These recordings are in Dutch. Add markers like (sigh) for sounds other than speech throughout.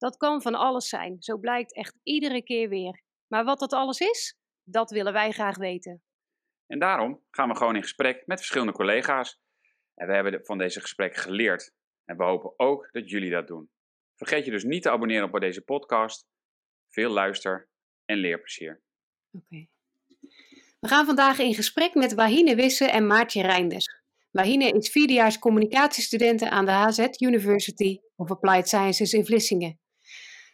Dat kan van alles zijn, zo blijkt echt iedere keer weer. Maar wat dat alles is, dat willen wij graag weten. En daarom gaan we gewoon in gesprek met verschillende collega's. En we hebben van deze gesprekken geleerd. En we hopen ook dat jullie dat doen. Vergeet je dus niet te abonneren op deze podcast. Veel luister en leerplezier. Oké. We gaan vandaag in gesprek met Wahine Wisse en Maartje Reinders. Wahine is vierdejaars communicatiestudenten aan de HZ University of Applied Sciences in Vlissingen.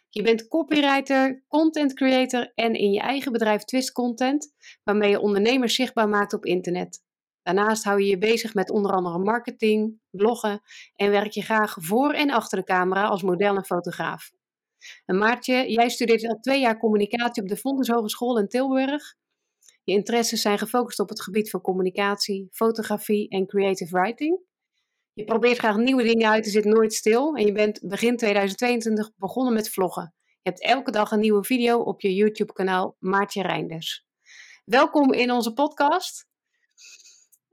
Je bent copywriter, content creator en in je eigen bedrijf Twist Content, waarmee je ondernemers zichtbaar maakt op internet. Daarnaast hou je je bezig met onder andere marketing, bloggen en werk je graag voor en achter de camera als model en fotograaf. En Maartje, jij studeert al twee jaar communicatie op de Fontes Hogeschool in Tilburg. Je interesses zijn gefocust op het gebied van communicatie, fotografie en creative writing. Je probeert graag nieuwe dingen uit, je zit nooit stil. En je bent begin 2022 begonnen met vloggen. Je hebt elke dag een nieuwe video op je YouTube-kanaal Maartje Reinders. Welkom in onze podcast.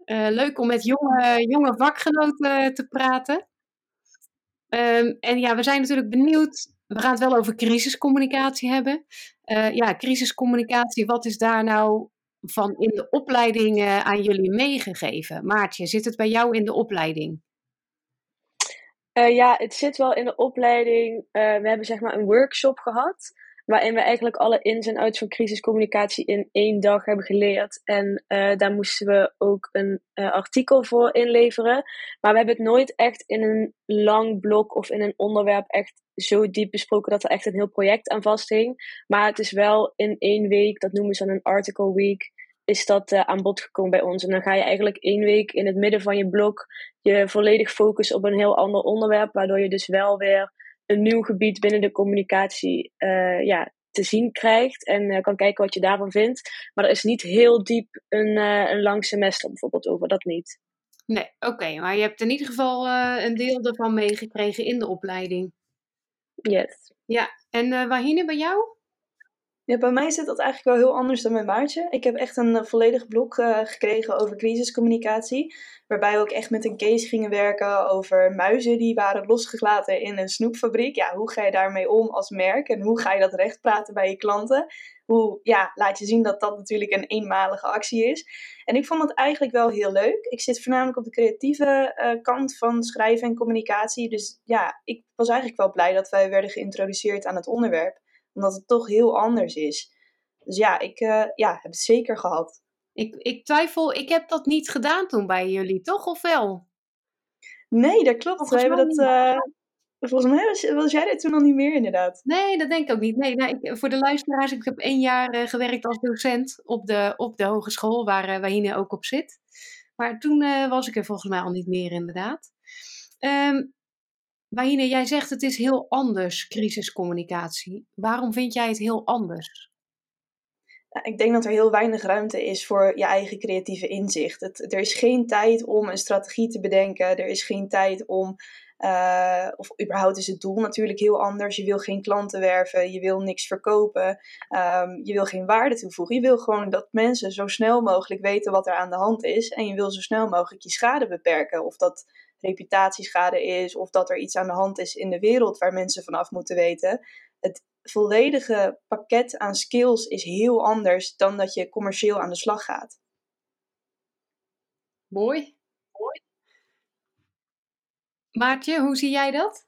Uh, leuk om met jonge, jonge vakgenoten te praten. Um, en ja, we zijn natuurlijk benieuwd. We gaan het wel over crisiscommunicatie hebben. Uh, ja, crisiscommunicatie, wat is daar nou van in de opleiding uh, aan jullie meegegeven? Maartje, zit het bij jou in de opleiding? Uh, ja, het zit wel in de opleiding. Uh, we hebben zeg maar een workshop gehad. Waarin we eigenlijk alle ins en outs van crisiscommunicatie in één dag hebben geleerd. En uh, daar moesten we ook een artikel voor inleveren. Maar we hebben het nooit echt in een lang blok of in een onderwerp echt zo diep besproken dat er echt een heel project aan vasthing. Maar het is wel in één week, dat noemen ze dan een article week is dat uh, aan bod gekomen bij ons. En dan ga je eigenlijk één week in het midden van je blok je volledig focussen op een heel ander onderwerp, waardoor je dus wel weer een nieuw gebied binnen de communicatie uh, ja, te zien krijgt en uh, kan kijken wat je daarvan vindt. Maar er is niet heel diep een, een lang semester bijvoorbeeld over, dat niet. Nee, oké, maar je hebt in ieder geval een deel ervan meegekregen in de opleiding. Yes. Ja, en Wahine, bij jou? Ja, bij mij zit dat eigenlijk wel heel anders dan mijn Maartje. Ik heb echt een uh, volledig blok uh, gekregen over crisiscommunicatie. Waarbij we ook echt met een case gingen werken over muizen die waren losgelaten in een snoepfabriek. Ja, hoe ga je daarmee om als merk en hoe ga je dat recht praten bij je klanten? Hoe ja, laat je zien dat dat natuurlijk een eenmalige actie is. En ik vond dat eigenlijk wel heel leuk. Ik zit voornamelijk op de creatieve uh, kant van schrijven en communicatie. Dus ja, ik was eigenlijk wel blij dat wij werden geïntroduceerd aan het onderwerp omdat het toch heel anders is. Dus ja, ik uh, ja, heb het zeker gehad. Ik, ik twijfel, ik heb dat niet gedaan toen bij jullie, toch? Of wel? Nee, dat klopt. We hebben dat. Uh, volgens mij was, was, jij dit toen nog niet meer, inderdaad. Nee, dat denk ik ook niet. Nee, nou, ik, voor de luisteraars, ik heb één jaar uh, gewerkt als docent op de, op de hogeschool, waar Wahine ook op zit. Maar toen was ik er volgens mij al niet meer, inderdaad. Um, Wahine, jij zegt het is heel anders, crisiscommunicatie. Waarom vind jij het heel anders? ik denk dat er heel weinig ruimte is voor je eigen creatieve inzicht. Er is geen tijd om een strategie te bedenken. Er is geen tijd om. Uh, of überhaupt is het doel natuurlijk heel anders. Je wil geen klanten werven, je wil niks verkopen, um, je wil geen waarde toevoegen. Je wil gewoon dat mensen zo snel mogelijk weten wat er aan de hand is. En je wil zo snel mogelijk je schade beperken. Of dat reputatieschade is of dat er iets aan de hand is in de wereld waar mensen vanaf moeten weten. Het volledige pakket aan skills is heel anders dan dat je commercieel aan de slag gaat. Mooi. Mooi. Maartje, hoe zie jij dat?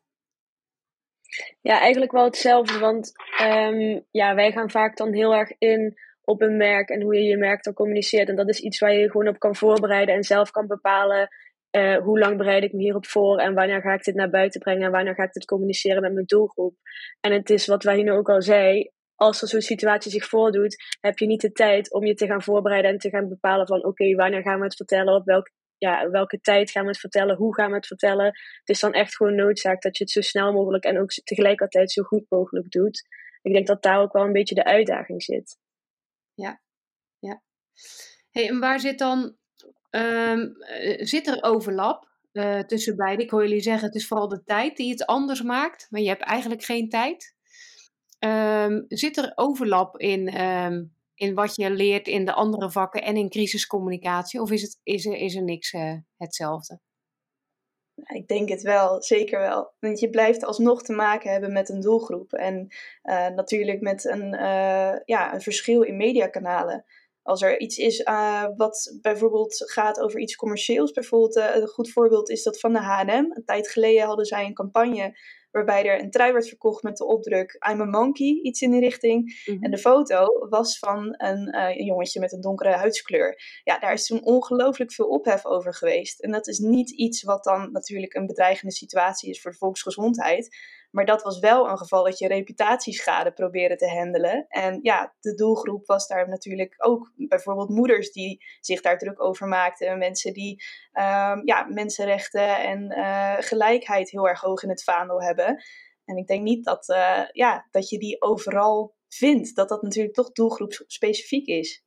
Ja, eigenlijk wel hetzelfde. Want um, ja, wij gaan vaak dan heel erg in op een merk en hoe je je merk dan communiceert. En dat is iets waar je je gewoon op kan voorbereiden en zelf kan bepalen uh, hoe lang bereid ik me hierop voor en wanneer ga ik dit naar buiten brengen en wanneer ga ik dit communiceren met mijn doelgroep. En het is wat Wahine ook al zei, als er zo'n situatie zich voordoet, heb je niet de tijd om je te gaan voorbereiden en te gaan bepalen van oké, wanneer gaan we het vertellen, op welk, ja, welke tijd gaan we het vertellen, hoe gaan we het vertellen. Het is dan echt gewoon noodzaak dat je het zo snel mogelijk en ook tegelijkertijd zo goed mogelijk doet. ik denk dat daar ook wel een beetje de uitdaging zit. Ja, ja. Hey, en waar zit dan, ehm, eh, zit er overlap uh, tussen beide? Ik hoor jullie zeggen, het is vooral de tijd die het anders maakt, maar je hebt eigenlijk geen tijd. Um, zit er overlap in, um, in wat je leert in de andere vakken en in crisiscommunicatie? Of is, het, is, er, is er niks uh, hetzelfde? Ik denk het wel, zeker wel. Want je blijft alsnog te maken hebben met een doelgroep. En natuurlijk met een, ja, een verschil in mediakanalen. Als er iets is uh, wat bijvoorbeeld gaat over iets commercieels. Bijvoorbeeld, een goed voorbeeld is dat van de H&M. Een tijd geleden hadden zij een campagne waarbij er een trui werd verkocht met de opdruk I'm a monkey, iets in die richting. Mm -hmm. En de foto was van een, uh, een, jongetje met een donkere huidskleur. Ja, daar is toen ongelooflijk veel ophef over geweest. En dat is niet iets wat dan natuurlijk een bedreigende situatie is voor de volksgezondheid. Maar dat was wel een geval dat je reputatieschade probeerde te handelen. En ja, de doelgroep was daar natuurlijk ook bijvoorbeeld moeders die zich daar druk over maakten. Mensen die um, ja, mensenrechten en uh, gelijkheid heel erg hoog in het vaandel hebben. En ik denk niet dat, uh, ja, dat je die overal vindt. Dat dat natuurlijk toch doelgroepsspecifiek is.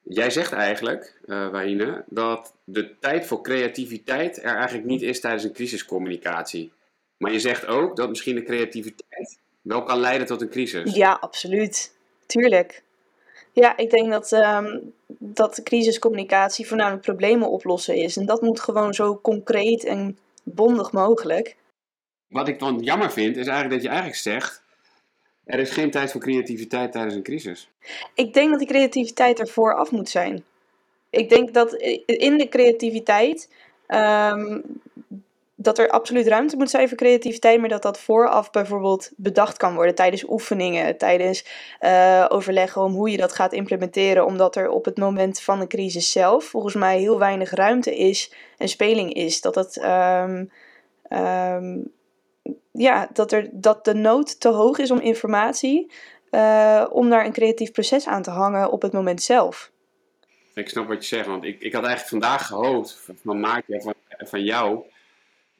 Jij zegt eigenlijk, uh, dat de tijd voor creativiteit er eigenlijk niet is tijdens een crisiscommunicatie. Maar je zegt ook dat misschien de creativiteit wel kan leiden tot een crisis. Ja, absoluut. Tuurlijk. Ja, ik denk dat, um, dat crisiscommunicatie voornamelijk problemen oplossen is. En dat moet gewoon zo concreet en bondig mogelijk. Wat ik dan jammer vind, is eigenlijk dat je eigenlijk zegt... er is geen tijd voor creativiteit tijdens een crisis. Ik denk dat die creativiteit er vooraf moet zijn. Ik denk dat in de creativiteit... Um, dat er absoluut ruimte moet zijn voor creativiteit, maar dat dat vooraf bijvoorbeeld bedacht kan worden tijdens oefeningen, tijdens uh, overleggen om hoe je dat gaat implementeren, omdat er op het moment van de crisis zelf volgens mij heel weinig ruimte is en speling is. Dat het. Um, um, ja, dat, er, dat de nood te hoog is om informatie, uh, om daar een creatief proces aan te hangen op het moment zelf. Ik snap wat je zegt, want ik, ik had eigenlijk vandaag gehoopt van Maartje van, van jou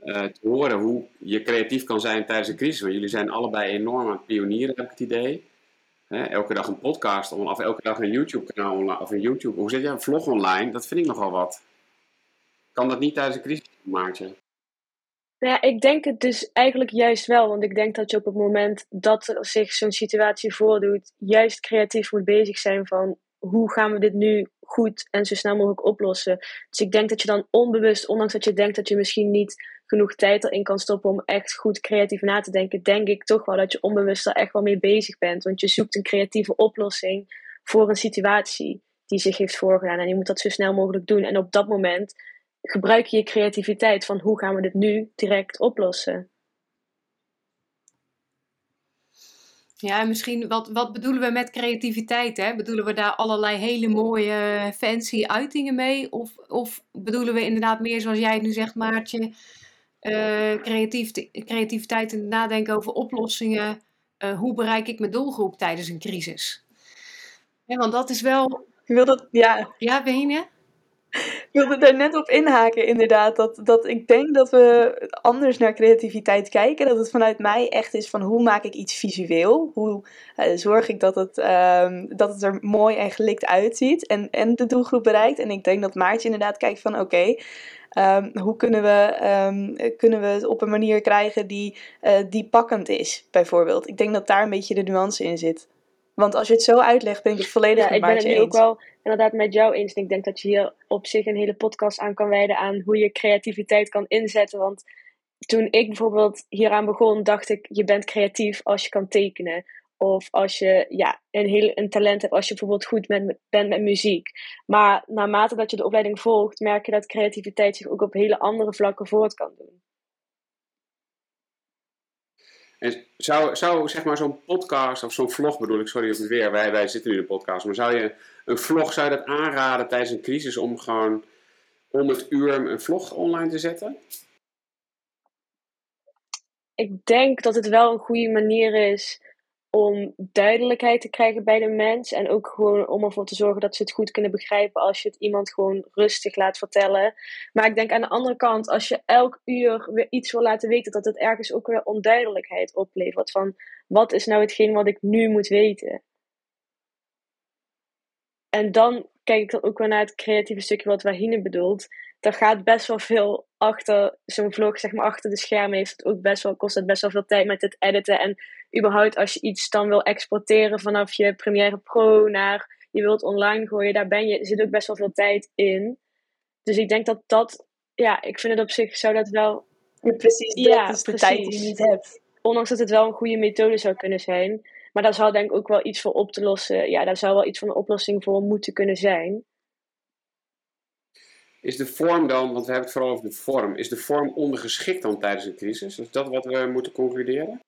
uh, te horen hoe je creatief kan zijn tijdens een crisis. Want jullie zijn allebei enorm aan het pionieren, heb ik het idee. Elke dag een podcast, of elke dag een YouTube-kanaal, of een YouTube, hoe zeg je, een vlog online, dat vind ik nogal wat. Kan dat niet tijdens een crisis, Maartje? Ja, ik denk het dus eigenlijk juist wel. Want ik denk dat je op het moment dat er zich zo'n situatie voordoet, juist creatief moet bezig zijn van hoe gaan we dit nu goed en zo snel mogelijk oplossen. Dus ik denk dat je dan onbewust, ondanks dat je denkt dat je misschien niet genoeg tijd erin kan stoppen om echt goed creatief na te denken, denk ik toch wel dat je onbewust er echt wel mee bezig bent. Want je zoekt een creatieve oplossing voor een situatie die zich heeft voorgedaan. En je moet dat zo snel mogelijk doen. En op dat moment gebruik je je creativiteit van hoe gaan we dit nu direct oplossen. Ja, misschien wat, wat bedoelen we met creativiteit? Hè? Bedoelen we daar allerlei hele mooie fancy uitingen mee? Of, of bedoelen we inderdaad meer zoals jij het nu zegt, Maartje, uh, creatief, creativiteit en nadenken over oplossingen? Uh, hoe bereik ik mijn doelgroep tijdens een crisis? Ja, want dat is wel. Je wil dat, ja. Ja, Behine? Ik wilde daar net op inhaken, inderdaad. Dat, dat ik denk dat we anders naar creativiteit kijken. Dat het vanuit mij echt is van hoe maak ik iets visueel? Hoe uh, zorg ik dat het, uh, dat het er mooi en gelikt uitziet en, en de doelgroep bereikt? En ik denk dat Maartje inderdaad kijkt van oké, um, hoe kunnen we, um, kunnen we het op een manier krijgen die, uh, die pakkend is, bijvoorbeeld. Ik denk dat daar een beetje de nuance in zit. Want als je het zo uitlegt, ben ik het volledig ja, met. Ik ben het ook wel inderdaad met jou eens. En ik denk dat je hier op zich een hele podcast aan kan wijden aan hoe je creativiteit kan inzetten. Want toen ik bijvoorbeeld hieraan begon, dacht ik, je bent creatief als je kan tekenen. Of als je ja, een, heel, een talent hebt, als je bijvoorbeeld goed met, bent met muziek. Maar naarmate dat je de opleiding volgt, merk je dat creativiteit zich ook op hele andere vlakken voort kan doen. En zou, zou zeg maar zo'n podcast of zo'n vlog bedoel ik, sorry weer, wij, wij zitten nu in een podcast, maar zou je een vlog, zou je dat aanraden tijdens een crisis om gewoon om het uur een vlog online te zetten? Ik denk dat het wel een goede manier is om duidelijkheid te krijgen bij de mens. En ook gewoon om ervoor te zorgen dat ze het goed kunnen begrijpen als je het iemand gewoon rustig laat vertellen. Maar ik denk aan de andere kant, als je elk uur weer iets wil laten weten, dat het ergens ook weer onduidelijkheid oplevert. Van wat is nou hetgeen wat ik nu moet weten? En dan kijk ik dan ook weer naar het creatieve stukje wat Wahine bedoelt. Daar gaat best wel veel achter zo'n vlog, zeg maar achter de schermen. Heeft het ook best wel, kost het best wel veel tijd met het editen. En überhaupt als je iets dan wil exporteren vanaf je Premiere Pro naar je wilt online gooien, daar ben je, zit ook best wel veel tijd in. Dus ik denk dat dat, ja, ik vind het op zich zou dat wel. Ja, precies, dat Ja, is de precies. tijd die je niet hebt. Ondanks dat het wel een goede methode zou kunnen zijn. Maar daar zou denk ik ook wel iets voor op te lossen. Ja, daar zou wel iets van een oplossing voor moeten kunnen zijn. Is de vorm dan, want we hebben het vooral over de vorm, is de vorm ondergeschikt dan tijdens een crisis? Is dat wat we moeten concluderen?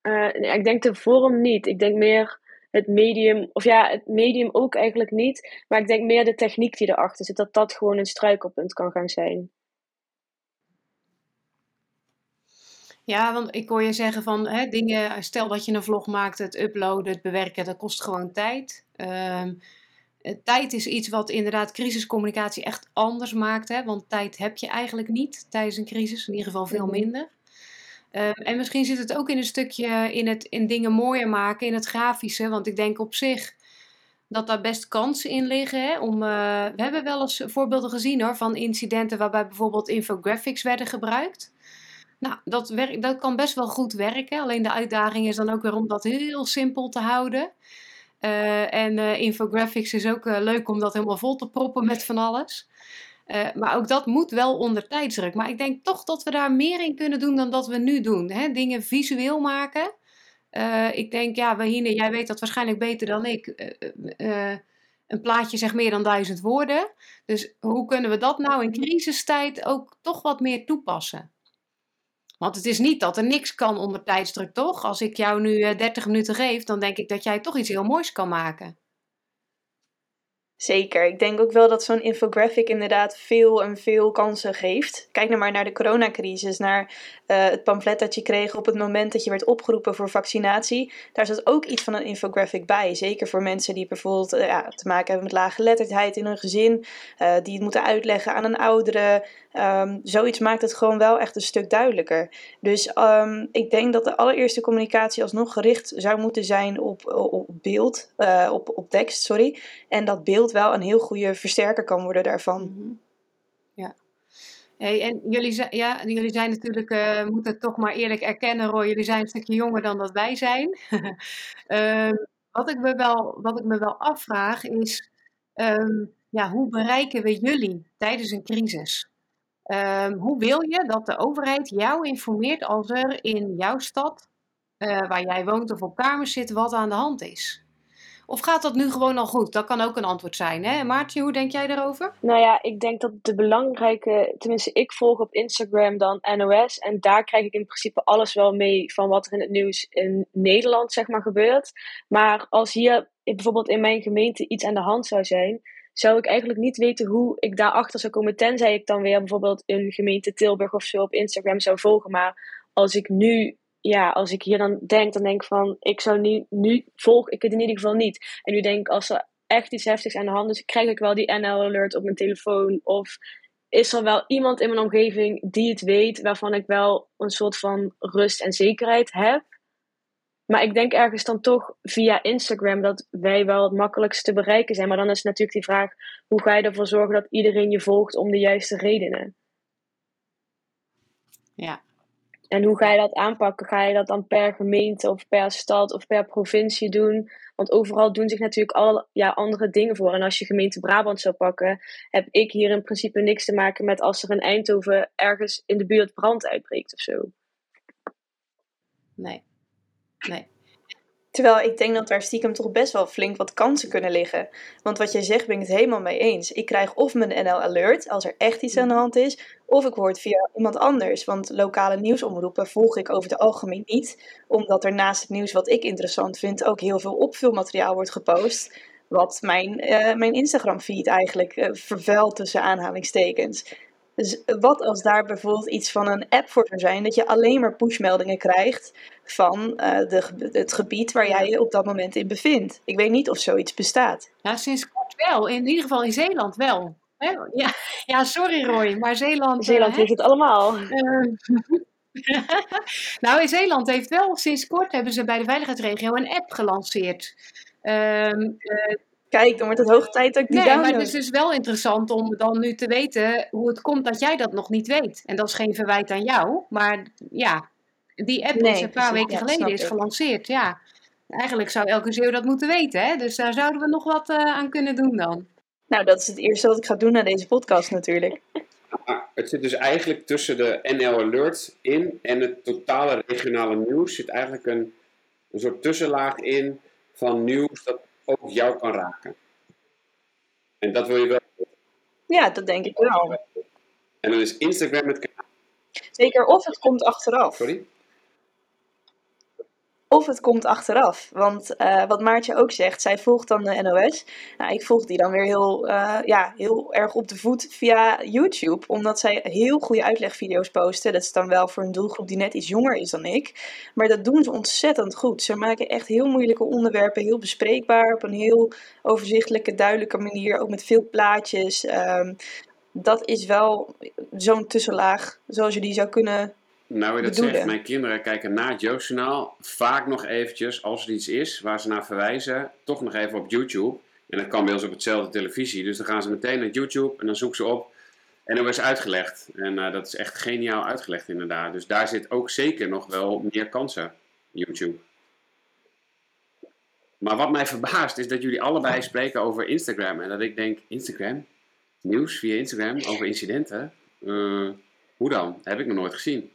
Eh, nee, ik denk de vorm niet. Ik denk meer het medium, of ja, het medium ook eigenlijk niet. Maar ik denk meer de techniek die erachter zit, dat dat gewoon een struikelpunt kan gaan zijn. Ja, want ik hoor je zeggen van hè, dingen, stel dat je een vlog maakt, het uploaden, het bewerken, dat kost gewoon tijd. Ehm, eh, tijd is iets wat inderdaad crisiscommunicatie echt anders maakt, hè, want tijd heb je eigenlijk niet tijdens een crisis, in ieder geval veel Mhm. minder. Ehm, en misschien zit het ook in een stukje in, het, in dingen mooier maken, in het grafische, want ik denk op zich dat daar best kansen in liggen. Hè, om, eh, we hebben wel eens voorbeelden gezien hoor, van incidenten waarbij bijvoorbeeld infographics werden gebruikt. Nou, dat, dat kan best wel goed werken. Alleen de uitdaging is dan ook weer om dat heel simpel te houden. Eh, en eh, infographics is ook eh, leuk om dat helemaal vol te proppen met van alles. Maar ook dat moet wel onder tijdsdruk. Maar ik denk toch dat we daar meer in kunnen doen dan dat we nu doen. Hè? Dingen visueel maken. Ik denk, ja, Wahine, jij weet dat waarschijnlijk beter dan ik. Een plaatje zegt meer dan duizend woorden. Dus hoe kunnen we dat nou in crisistijd ook toch wat meer toepassen? Want het is niet dat er niks kan onder tijdsdruk, toch? Als ik jou nu eh, 30 minuten geef, dan denk ik dat jij toch iets heel moois kan maken. Zeker. Ik denk ook wel dat zo'n infographic inderdaad veel en veel kansen geeft. Kijk nou maar naar de coronacrisis, naar eh, het pamflet dat je kreeg op het moment dat je werd opgeroepen voor vaccinatie. Daar zat ook iets van een infographic bij. Zeker voor mensen die bijvoorbeeld eh, ja, te maken hebben met lage geletterdheid in hun gezin, eh, die het moeten uitleggen aan een oudere. Ehm, zoiets maakt het gewoon wel echt een stuk duidelijker. Dus ehm, ik denk dat de allereerste communicatie alsnog gericht zou moeten zijn op, op beeld, op, op tekst, sorry. En dat beeld wel een heel goede versterker kan worden daarvan. Mhm. Ja. En jullie, zijn- jullie zijn natuurlijk, eh, moeten toch maar eerlijk erkennen, Roy, jullie zijn een stukje jonger dan dat wij zijn. (laughs) Ehm, wat, ik me wel, wat ik me wel afvraag is, ehm, ja, hoe bereiken we jullie tijdens een crisis? Ehm, hoe wil je dat de overheid jou informeert als er in jouw stad, eh, waar jij woont of op kamers zit, wat aan de hand is? Of gaat dat nu gewoon al goed? Dat kan ook een antwoord zijn, hè? Maartje, hoe denk jij daarover? Nou ja, ik denk dat de belangrijke, tenminste, ik volg op Instagram dan NOS. En daar krijg ik in principe alles wel mee van wat er in het nieuws in Nederland, zeg maar, gebeurt. Maar als hier bijvoorbeeld in mijn gemeente iets aan de hand zou zijn, zou ik eigenlijk niet weten hoe ik daarachter zou komen. Tenzij ik dan weer bijvoorbeeld een gemeente Tilburg of zo op Instagram zou volgen. Maar als ik nu, ja, als ik hier dan denk, dan denk ik van, ik zou nu, nu volg ik het in ieder geval niet. En nu denk ik, als er echt iets heftigs aan de hand is, krijg ik wel die NL-alert op mijn telefoon. Of is er wel iemand in mijn omgeving die het weet, waarvan ik wel een soort van rust en zekerheid heb. Maar ik denk ergens dan toch via Instagram dat wij wel het makkelijkst te bereiken zijn. Maar dan is natuurlijk die vraag: hoe ga je ervoor zorgen dat iedereen je volgt om de juiste redenen? Ja. En hoe ga je dat aanpakken? Ga je dat dan per gemeente of per stad of per provincie doen? Want overal doen zich natuurlijk al ja, andere dingen voor. En als je gemeente Brabant zou pakken, heb ik hier in principe niks te maken met als er in Eindhoven ergens in de buurt brand uitbreekt of zo. Nee. Nee. Terwijl ik denk dat daar stiekem toch best wel flink wat kansen kunnen liggen. Want wat jij zegt ben ik het helemaal mee eens. Ik krijg of mijn NL Alert als er echt iets aan de hand is, of ik hoor het via iemand anders. Want lokale nieuwsomroepen volg ik over het algemeen niet. Omdat er naast het nieuws wat ik interessant vind ook heel veel opvulmateriaal wordt gepost. Wat mijn, eh, mijn Instagram feed eigenlijk eh, vervuilt tussen aanhalingstekens. Wat als daar bijvoorbeeld iets van een app voor zou zijn, dat je alleen maar pushmeldingen krijgt van uh, de, het gebied waar jij je op dat moment in bevindt. Ik weet niet of zoiets bestaat. Ja, sinds kort wel. In ieder geval in Zeeland wel. Ja, ja, sorry Roy, maar Zeeland... Zeeland heeft het allemaal. (laughs) nou, in Zeeland heeft wel sinds kort hebben ze bij de veiligheidsregio een app gelanceerd. Um, uh, Kijk, dan wordt het hoog tijd dat ik die Nee, maar het is dus wel interessant om dan nu te weten hoe het komt dat jij dat nog niet weet. En dat is geen verwijt aan jou, maar ja, die app nee, is een paar weken geleden is gelanceerd, ja. Eigenlijk zou elke zeeuw dat moeten weten, hè? Dus daar zouden we nog wat uh, aan kunnen doen dan. Nou, dat is het eerste wat ik ga doen na deze podcast natuurlijk. Ah, het zit dus eigenlijk tussen de NL Alert in en het totale regionale nieuws zit eigenlijk een, een soort tussenlaag in van nieuws dat ook jou kan raken. En dat wil je wel. Ja, dat denk ik wel. En dan is Instagram het kanaal. Zeker, of het komt achteraf. Sorry? Of het komt achteraf. Want uh, wat Maartje ook zegt, zij volgt dan de NOS. Nou, ik volg die dan weer heel, uh, ja, heel erg op de voet via YouTube. Omdat zij heel goede uitlegvideo's posten. Dat is dan wel voor een doelgroep die net iets jonger is dan ik. Maar dat doen ze ontzettend goed. Ze maken echt heel moeilijke onderwerpen heel bespreekbaar. Op een heel overzichtelijke, duidelijke manier. Ook met veel plaatjes. Um, dat is wel zo'n tussenlaag zoals je die zou kunnen nou, je dat zegt, mijn kinderen kijken na het jeugdjournaal vaak nog eventjes, als er iets is waar ze naar verwijzen, toch nog even op YouTube. En dat kan bij ons op hetzelfde televisie. Dus dan gaan ze meteen naar YouTube en dan zoeken ze op. En ze uitgelegd. En uh, dat is echt geniaal uitgelegd inderdaad. Dus daar zit ook zeker nog wel meer kansen, YouTube. Maar wat mij verbaast is dat jullie allebei spreken over Instagram. En dat ik denk, Instagram? Nieuws via Instagram over incidenten? Uh, hoe dan? Dat heb ik nog nooit gezien.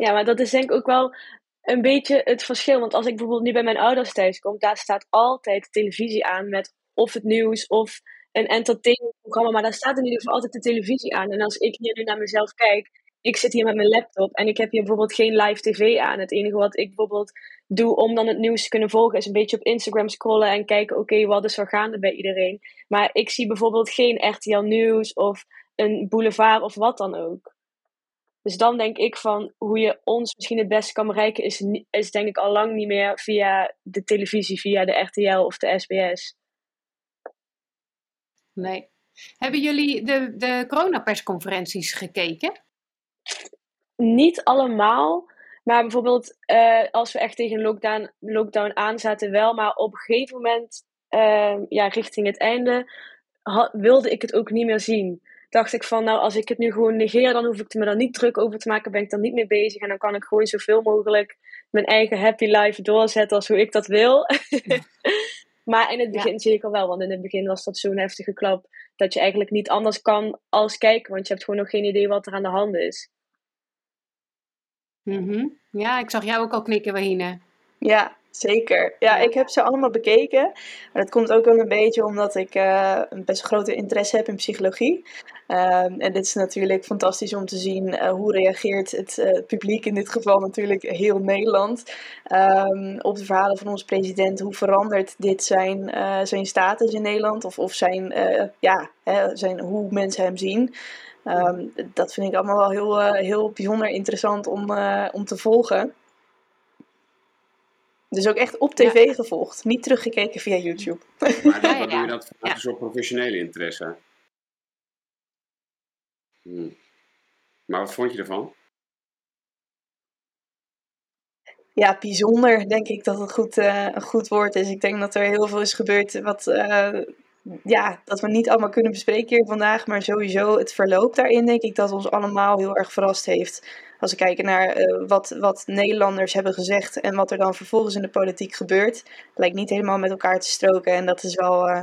Ja, maar dat is denk ik ook wel een beetje het verschil. Want als ik bijvoorbeeld nu bij mijn ouders thuis kom, daar staat altijd televisie aan met of het nieuws of een entertainmentprogramma. Maar daar staat in ieder geval altijd de televisie aan. En als ik hier nu naar mezelf kijk, ik zit hier met mijn laptop en ik heb hier bijvoorbeeld geen live tv aan. Het enige wat ik bijvoorbeeld doe om dan het nieuws te kunnen volgen, is een beetje op Instagram scrollen en kijken, oké, wat is er gaande bij iedereen. Maar ik zie bijvoorbeeld geen RTL Nieuws of een boulevard of wat dan ook. Dus dan denk ik van hoe je ons misschien het beste kan bereiken, is, is denk ik al lang niet meer via de televisie, via de RTL of de SBS. Nee. Hebben jullie de, de coronapersconferenties gekeken? Niet allemaal. Maar bijvoorbeeld uh, als we echt tegen lockdown, lockdown aan zaten wel. Maar op een gegeven moment, uh, ja, richting het einde, had, wilde ik het ook niet meer zien dacht ik van, nou, als ik het nu gewoon negeer, dan hoef ik me daar niet druk over te maken, ben ik dan niet mee bezig. En dan kan ik gewoon zoveel mogelijk mijn eigen happy life doorzetten als hoe ik dat wil. (laughs) maar in het begin ja. zeker wel, want in het begin was dat zo'n heftige klap dat je eigenlijk niet anders kan als kijken, want je hebt gewoon nog geen idee wat er aan de hand is. Mm -hmm. Ja, ik zag jou ook al knikken, Wahine. Ja, Zeker. Ja, ik heb ze allemaal bekeken. Maar dat komt ook wel een beetje omdat ik uh, een best grote interesse heb in psychologie. Um, en dit is natuurlijk fantastisch om te zien uh, hoe reageert het uh, publiek, in dit geval natuurlijk heel Nederland, um, op de verhalen van onze president. Hoe verandert dit zijn, zijn status in Nederland of, of zijn, ja, hè, zijn, hoe mensen hem zien. Um, dat vind ik allemaal wel heel, heel bijzonder interessant om, om te volgen. Dus ook echt op tv ja. gevolgd, niet teruggekeken via YouTube. Maar dan, doe je dat vanuit een soort professionele interesse. Hmm. Maar wat vond je ervan? Ja, bijzonder denk ik dat het goed, uh, een goed woord is. Ik denk dat er heel veel is gebeurd wat, uh, ja, dat we niet allemaal kunnen bespreken hier vandaag. Maar sowieso het verloop daarin denk ik dat ons allemaal heel erg verrast heeft. Als we kijken naar uh, wat, wat Nederlanders hebben gezegd en wat er dan vervolgens in de politiek gebeurt, lijkt niet helemaal met elkaar te stroken. En dat is wel uh,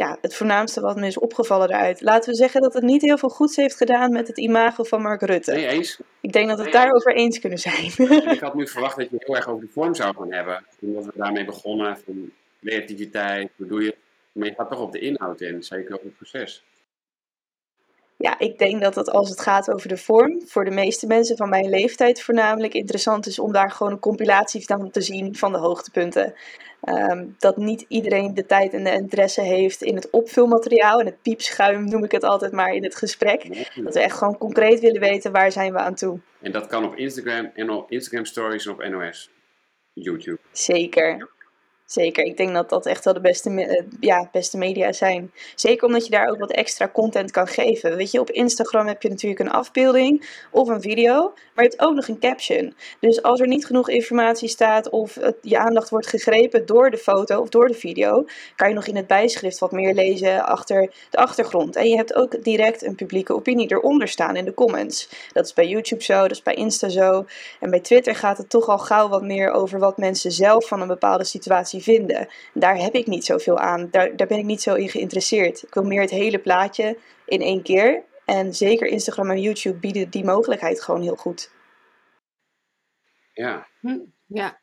ja, het voornaamste wat me is opgevallen daaruit. Laten we zeggen dat het niet heel veel goeds heeft gedaan met het imago van Mark Rutte. Nee, eens. Ik denk dat we het nee, daarover eens kunnen zijn. ik (laughs) had nu verwacht dat je heel erg over de vorm zou gaan hebben. Omdat we daarmee begonnen, van creativiteit, hoe doe je Maar je gaat toch op de inhoud in, zeker op het proces. Ja, ik denk dat het als het gaat over de vorm, voor de meeste mensen van mijn leeftijd voornamelijk interessant is om daar gewoon een compilatie van te zien van de hoogtepunten. Ehm, dat niet iedereen de tijd en de interesse heeft in het opvulmateriaal en het piepschuim noem ik het altijd maar in het gesprek. Dat we echt gewoon concreet willen weten waar zijn we aan toe. En dat kan op Instagram en op Instagram Stories en op NOS, YouTube. Zeker. Zeker, ik denk dat dat echt wel de beste, eh, ja, beste media zijn. Zeker omdat je daar ook wat extra content kan geven. Weet je, op Instagram heb je natuurlijk een afbeelding of een video, maar je hebt ook nog een caption. Dus als er niet genoeg informatie staat of je aandacht wordt gegrepen door de foto of door de video, kan je nog in het bijschrift wat meer lezen achter de achtergrond. En je hebt ook direct een publieke opinie eronder staan in de comments. Dat is bij YouTube zo, dat is bij Insta zo. En bij Twitter gaat het toch al gauw wat meer over wat mensen zelf van een bepaalde situatie vinden. Daar heb ik niet zoveel aan. Daar, daar ben ik niet zo in geïnteresseerd. Ik wil meer het hele plaatje in één keer. En zeker Instagram en YouTube bieden die mogelijkheid gewoon heel goed. Ja. Hm, ja.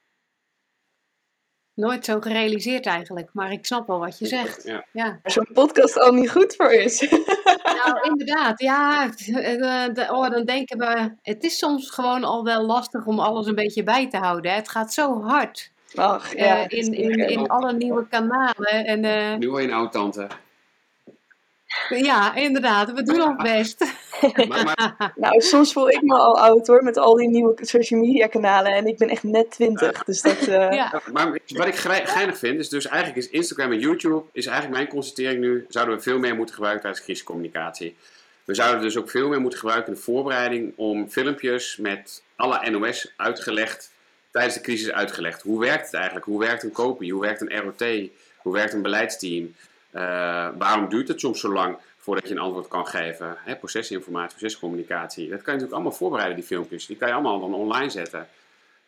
Nooit zo gerealiseerd eigenlijk, maar ik snap wel wat je zegt. Ja. Ja. Zo'n podcast al niet goed voor is. (laughs) Nou, inderdaad. Ja, eh, de- oh, dan denken we, het is soms gewoon al wel lastig om alles een beetje bij te houden. hè. Het gaat zo hard Ach, eh, ja, in, in, in alle nieuwe kanalen. En eh, Nu word je een oud tante. ja, inderdaad, we doen ons best. (laughs) Maar, maar Nou, soms voel ik me al oud hoor, met al die nieuwe social media kanalen. En ik ben echt net twintig, dus dat... eh, Ja. Maar wat ik geinig vind, is dus eigenlijk is Instagram en YouTube, is eigenlijk mijn constatering nu, zouden we veel meer moeten gebruiken tijdens crisiscommunicatie. We zouden dus ook veel meer moeten gebruiken in de voorbereiding om filmpjes met alle NOS uitgelegd, tijdens de crisis uitgelegd. Hoe werkt het eigenlijk? Hoe werkt een kopie? Hoe werkt een ROT? Hoe werkt een beleidsteam? Eh, waarom duurt het soms zo lang voordat je een antwoord kan geven? Hè, procesinformatie, procescommunicatie. Dat kan je natuurlijk allemaal voorbereiden, die filmpjes. Die kan je allemaal dan online zetten.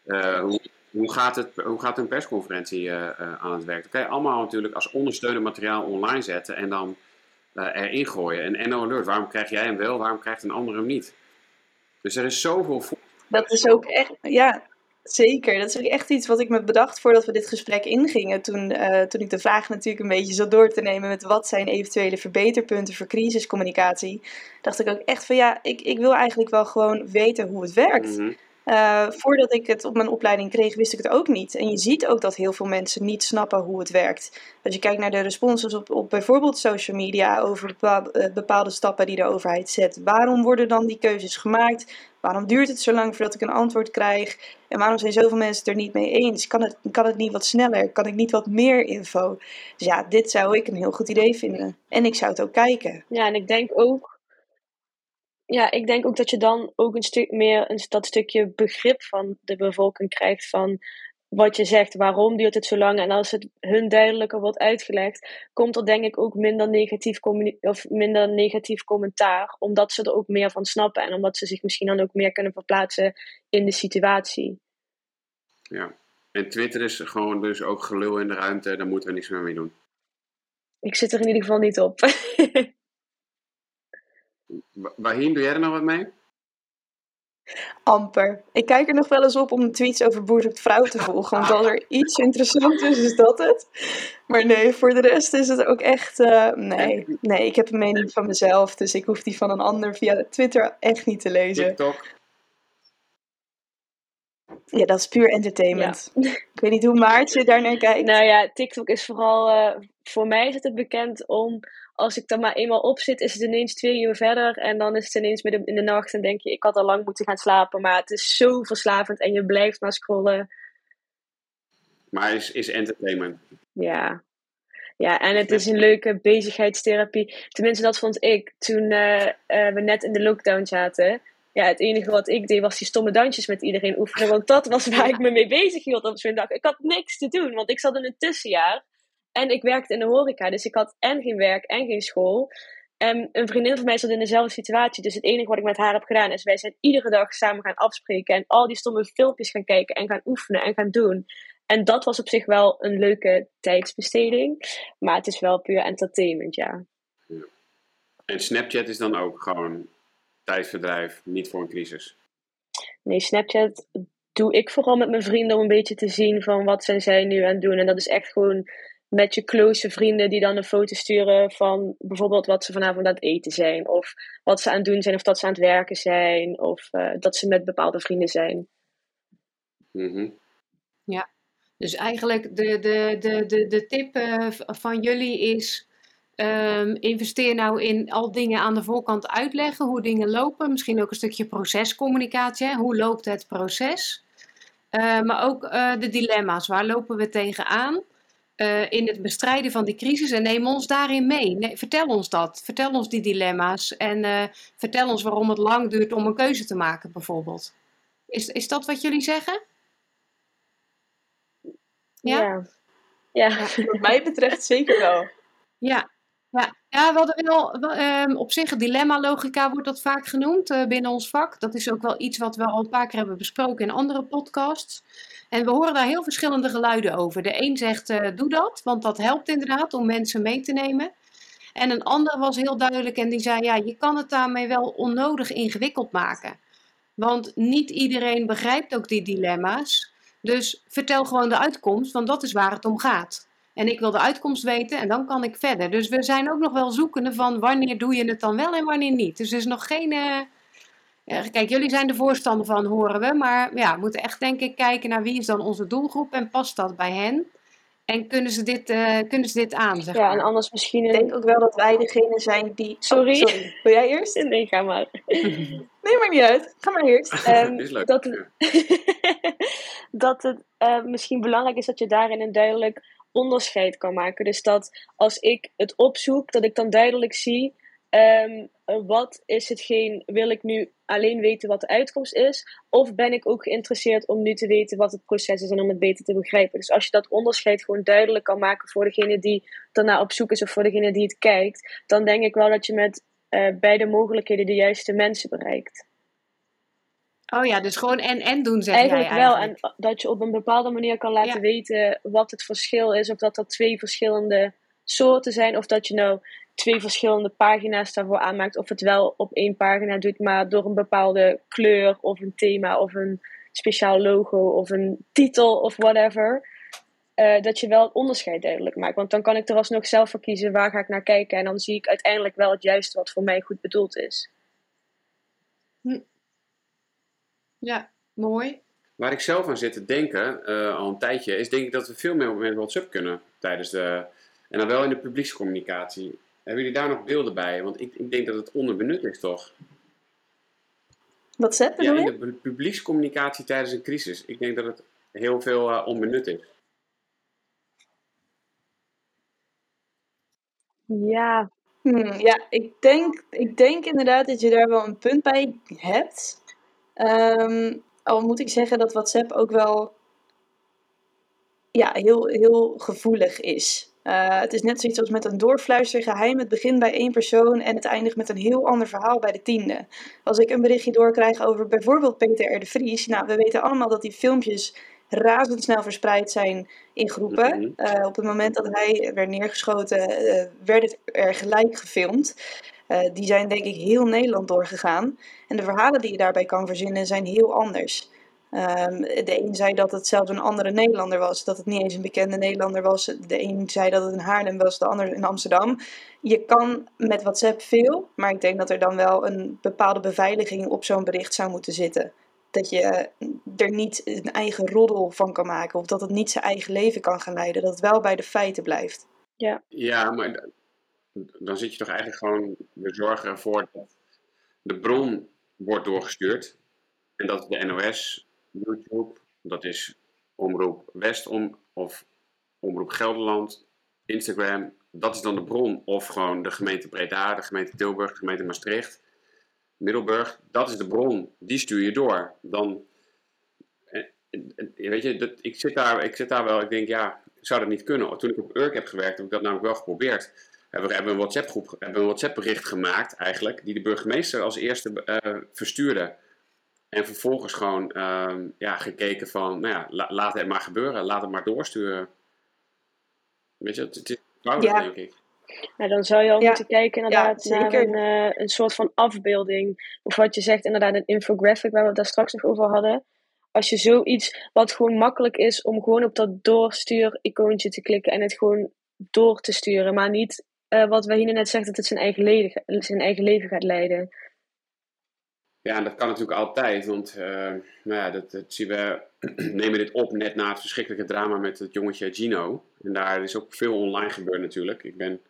Eh, hoe, hoe, gaat het, hoe gaat een persconferentie eh, aan het werk? Dat kan je allemaal natuurlijk als ondersteunend materiaal online zetten en dan erin gooien. En NO Alert, waarom krijg jij hem wel, waarom krijgt een ander hem niet? Dus er is zoveel. Dat is ook echt, ja, zeker. Dat is ook echt iets wat ik me bedacht voordat we dit gesprek ingingen. Toen, eh, toen ik de vraag natuurlijk een beetje zat door te nemen met wat zijn eventuele verbeterpunten voor crisiscommunicatie. Dacht ik ook echt van ja, ik, ik wil eigenlijk wel gewoon weten hoe het werkt. Mhm. Eh, voordat ik het op mijn opleiding kreeg, wist ik het ook niet. En je ziet ook dat heel veel mensen niet snappen hoe het werkt. Als je kijkt naar de responses op, op bijvoorbeeld social media over eh, bepaalde stappen die de overheid zet. Waarom worden dan die keuzes gemaakt? Waarom duurt het zo lang voordat ik een antwoord krijg? En waarom zijn zoveel mensen het er niet mee eens? Kan het, kan het niet wat sneller? Kan ik niet wat meer info? Dus ja, dit zou ik een heel goed idee vinden. En ik zou het ook kijken. Ja, en ik denk ook. Ja, ik denk ook dat je dan ook een stuk meer een, dat stukje begrip van de bevolking krijgt van wat je zegt, waarom duurt het zo lang. En als het hun duidelijker wordt uitgelegd, komt er denk ik ook minder negatief, of minder negatief commentaar. Omdat ze er ook meer van snappen en omdat ze zich misschien dan ook meer kunnen verplaatsen in de situatie. Ja. En Twitter is gewoon dus ook gelul in de ruimte, daar moeten we niks meer mee doen. Ik zit er in ieder geval niet op. (laughs) Wa- Wahien, doe jij er nog wat mee? Amper. Ik kijk er nog wel eens op om de tweets over Boer zoekt vrouw te volgen. Want als er (laughs) iets interessants is, is dat het. Maar nee, voor de rest is het ook echt... eh, nee. nee, ik heb een mening van mezelf. Dus ik hoef die van een ander via Twitter echt niet te lezen. TikTok? Ja, dat is puur entertainment. (laughs) Ik weet niet hoe Maartje daar naar kijkt. Nou ja, TikTok is vooral, eh, voor mij is het bekend om, als ik er maar eenmaal op zit, is het ineens twee uur verder. En dan is het ineens midden in de nacht en denk je, ik had al lang moeten gaan slapen. Maar het is zo verslavend en je blijft maar scrollen. Maar is, is entertainment. Ja. Ja, en het is een leuke bezigheidstherapie. Tenminste, dat vond ik toen eh, eh, we net in de lockdown zaten. Ja, het enige wat ik deed was die stomme dansjes met iedereen oefenen. Want dat was waar ik me mee bezig hield op zo'n dag. Ik had niks te doen, want ik zat in een tussenjaar. En ik werkte in de horeca, dus ik had en geen werk en geen school. En een vriendin van mij zat in dezelfde situatie. Dus het enige wat ik met haar heb gedaan is... wij zijn iedere dag samen gaan afspreken... en al die stomme filmpjes gaan kijken en gaan oefenen en gaan doen. En dat was op zich wel een leuke tijdsbesteding. Maar het is wel puur entertainment, ja. En Snapchat is dan ook gewoon tijdverdrijf, niet voor een crisis. Nee, Snapchat doe ik vooral met mijn vrienden om een beetje te zien van wat zijn zij nu aan het doen. En dat is echt gewoon met je close vrienden die dan een foto sturen van bijvoorbeeld wat ze vanavond aan het eten zijn. Of wat ze aan het doen zijn, of dat ze aan het werken zijn. Of eh, dat ze met bepaalde vrienden zijn. Mhm. Ja, dus eigenlijk de, de, de, de, de tip eh, van jullie is... ehm, investeer nou in al dingen aan de voorkant uitleggen, hoe dingen lopen. Misschien ook een stukje procescommunicatie. Hè? Hoe loopt het proces? Eh, maar ook eh, de dilemma's. Waar lopen we tegenaan? Eh in het bestrijden van die crisis en neem ons daarin mee. Nee, vertel ons dat. Vertel ons die dilemma's. En eh, vertel ons waarom het lang duurt om een keuze te maken, bijvoorbeeld. Is, is dat wat jullie zeggen? Ja? Ja. Ja. Wat mij betreft zeker wel. Ja, ja. ja we hadden wel, ehm, op zich dilemma-logica wordt dat vaak genoemd eh, binnen ons vak. Dat is ook wel iets wat we al een paar keer hebben besproken in andere podcasts. En we horen daar heel verschillende geluiden over. De een zegt, eh, doe dat, want dat helpt inderdaad om mensen mee te nemen. En een ander was heel duidelijk en die zei, ja, je kan het daarmee wel onnodig ingewikkeld maken. Want niet iedereen begrijpt ook die dilemma's. Dus vertel gewoon de uitkomst, want dat is waar het om gaat. En ik wil de uitkomst weten en dan kan ik verder. Dus we zijn ook nog wel zoekende van wanneer doe je het dan wel en wanneer niet. Dus er is nog geen. eh, eh, kijk, jullie zijn de voorstander van, horen we. Maar ja, we moeten echt denk ik kijken naar wie is dan onze doelgroep en past dat bij hen. En kunnen ze dit, eh, kunnen ze dit aan, zeg ja, maar. en anders misschien Ik denk ook wel dat wij degene zijn die... Sorry. Oh, sorry. Wil jij eerst? (laughs) Nee, ga maar. (laughs) Nee, maar niet uit. Ga maar eerst. (laughs) Ehm, is leuk. dat het, dat het eh, misschien belangrijk is dat je daarin een duidelijk onderscheid kan maken. Dus dat als ik het opzoek, dat ik dan duidelijk zie. eh, wat is hetgeen, wil ik nu alleen weten wat de uitkomst is? Of ben ik ook geïnteresseerd om nu te weten wat het proces is en om het beter te begrijpen? Dus als je dat onderscheid gewoon duidelijk kan maken voor degene die daarna op zoek is of voor degene die het kijkt, dan denk ik wel dat je met eh, beide mogelijkheden de juiste mensen bereikt. Oh ja, dus gewoon en en doen, zeg Eigenlijk jij wel. eigenlijk. En dat je op een bepaalde manier kan laten Ja. weten wat het verschil is. Of dat er twee verschillende soorten zijn. Of dat je nou twee verschillende pagina's daarvoor aanmaakt. Of het wel op één pagina doet, maar door een bepaalde kleur of een thema of een speciaal logo of een titel of whatever. eh, dat je wel het onderscheid duidelijk maakt. Want dan kan ik er alsnog zelf voor kiezen waar ga ik naar kijken. En dan zie ik uiteindelijk wel het juiste wat voor mij goed bedoeld is. Ja, mooi. Waar ik zelf aan zit te denken, eh, al een tijdje, is denk ik dat we veel meer met WhatsApp kunnen tijdens de. En dan wel in de publiekscommunicatie. Hebben jullie daar nog beelden bij? Want ik, ik denk dat het onderbenut is, toch? WhatsApp Ja, bedoel in je? de pu- publiekscommunicatie tijdens een crisis. Ik denk dat het heel veel eh, onbenut is. Ja, Hmm, ja, ik denk, ik denk inderdaad dat je daar wel een punt bij hebt. Ehm, al moet ik zeggen dat WhatsApp ook wel ja, heel, heel gevoelig is. Eh, het is net zoiets als met een doorfluistergeheim. Het begint bij één persoon en het eindigt met een heel ander verhaal bij de tiende. Als ik een berichtje doorkrijg over bijvoorbeeld Peter R. de Vries. Nou, we weten allemaal dat die filmpjes razendsnel verspreid zijn in groepen. Mhm. Eh, op het moment dat hij werd neergeschoten, eh, werd het er gelijk gefilmd. Eh, die zijn denk ik heel Nederland doorgegaan. En de verhalen die je daarbij kan verzinnen zijn heel anders. Ehm, de een zei dat het zelfs een andere Nederlander was, dat het niet eens een bekende Nederlander was. De een zei dat het in Haarlem was, de ander in Amsterdam. Je kan met WhatsApp veel, maar ik denk dat er dan wel een bepaalde beveiliging op zo'n bericht zou moeten zitten. Dat je eh, er niet een eigen roddel van kan maken, of dat het niet zijn eigen leven kan gaan leiden. Dat het wel bij de feiten blijft. Ja, maar d- dan zit je toch eigenlijk gewoon, we zorgen ervoor dat de bron wordt doorgestuurd. En dat de NOS, YouTube, dat is Omroep West om, of Omroep Gelderland, Instagram. Dat is dan de bron. Of gewoon de gemeente Breda, de gemeente Tilburg, de gemeente Maastricht, Middelburg. Dat is de bron. Die stuur je door. Dan, eh, eh, weet je, dat, ik, zit daar, ik zit daar wel, ik denk ja, zou dat niet kunnen. Toen ik op Urk heb gewerkt, heb ik dat namelijk wel geprobeerd. We hebben een WhatsApp-groep, hebben een WhatsApp-bericht gemaakt eigenlijk, die de burgemeester als eerste eh, verstuurde. En vervolgens gewoon ehm, ja, gekeken van, nou ja, la- laat het maar gebeuren, laat het maar doorsturen. Weet je, het, het is eenvoudig, Ja. denk ik. Nou, dan zou je al Ja, moeten kijken inderdaad ja, naar een, eh, een soort van afbeelding. Of wat je zegt, inderdaad een infographic waar we het daar straks nog over hadden. Als je zoiets wat gewoon makkelijk is om gewoon op dat doorstuur-icoontje te klikken en het gewoon door te sturen, maar niet uh, wat Wahine net zegt, dat het zijn eigen, leven, zijn eigen gaat leiden. Ja, dat kan natuurlijk altijd, want uh, nou ja, dat, zien we, (clears throat) nemen dit op net na het verschrikkelijke drama met het jongetje Gino. En daar is ook veel online gebeurd natuurlijk. Ik ben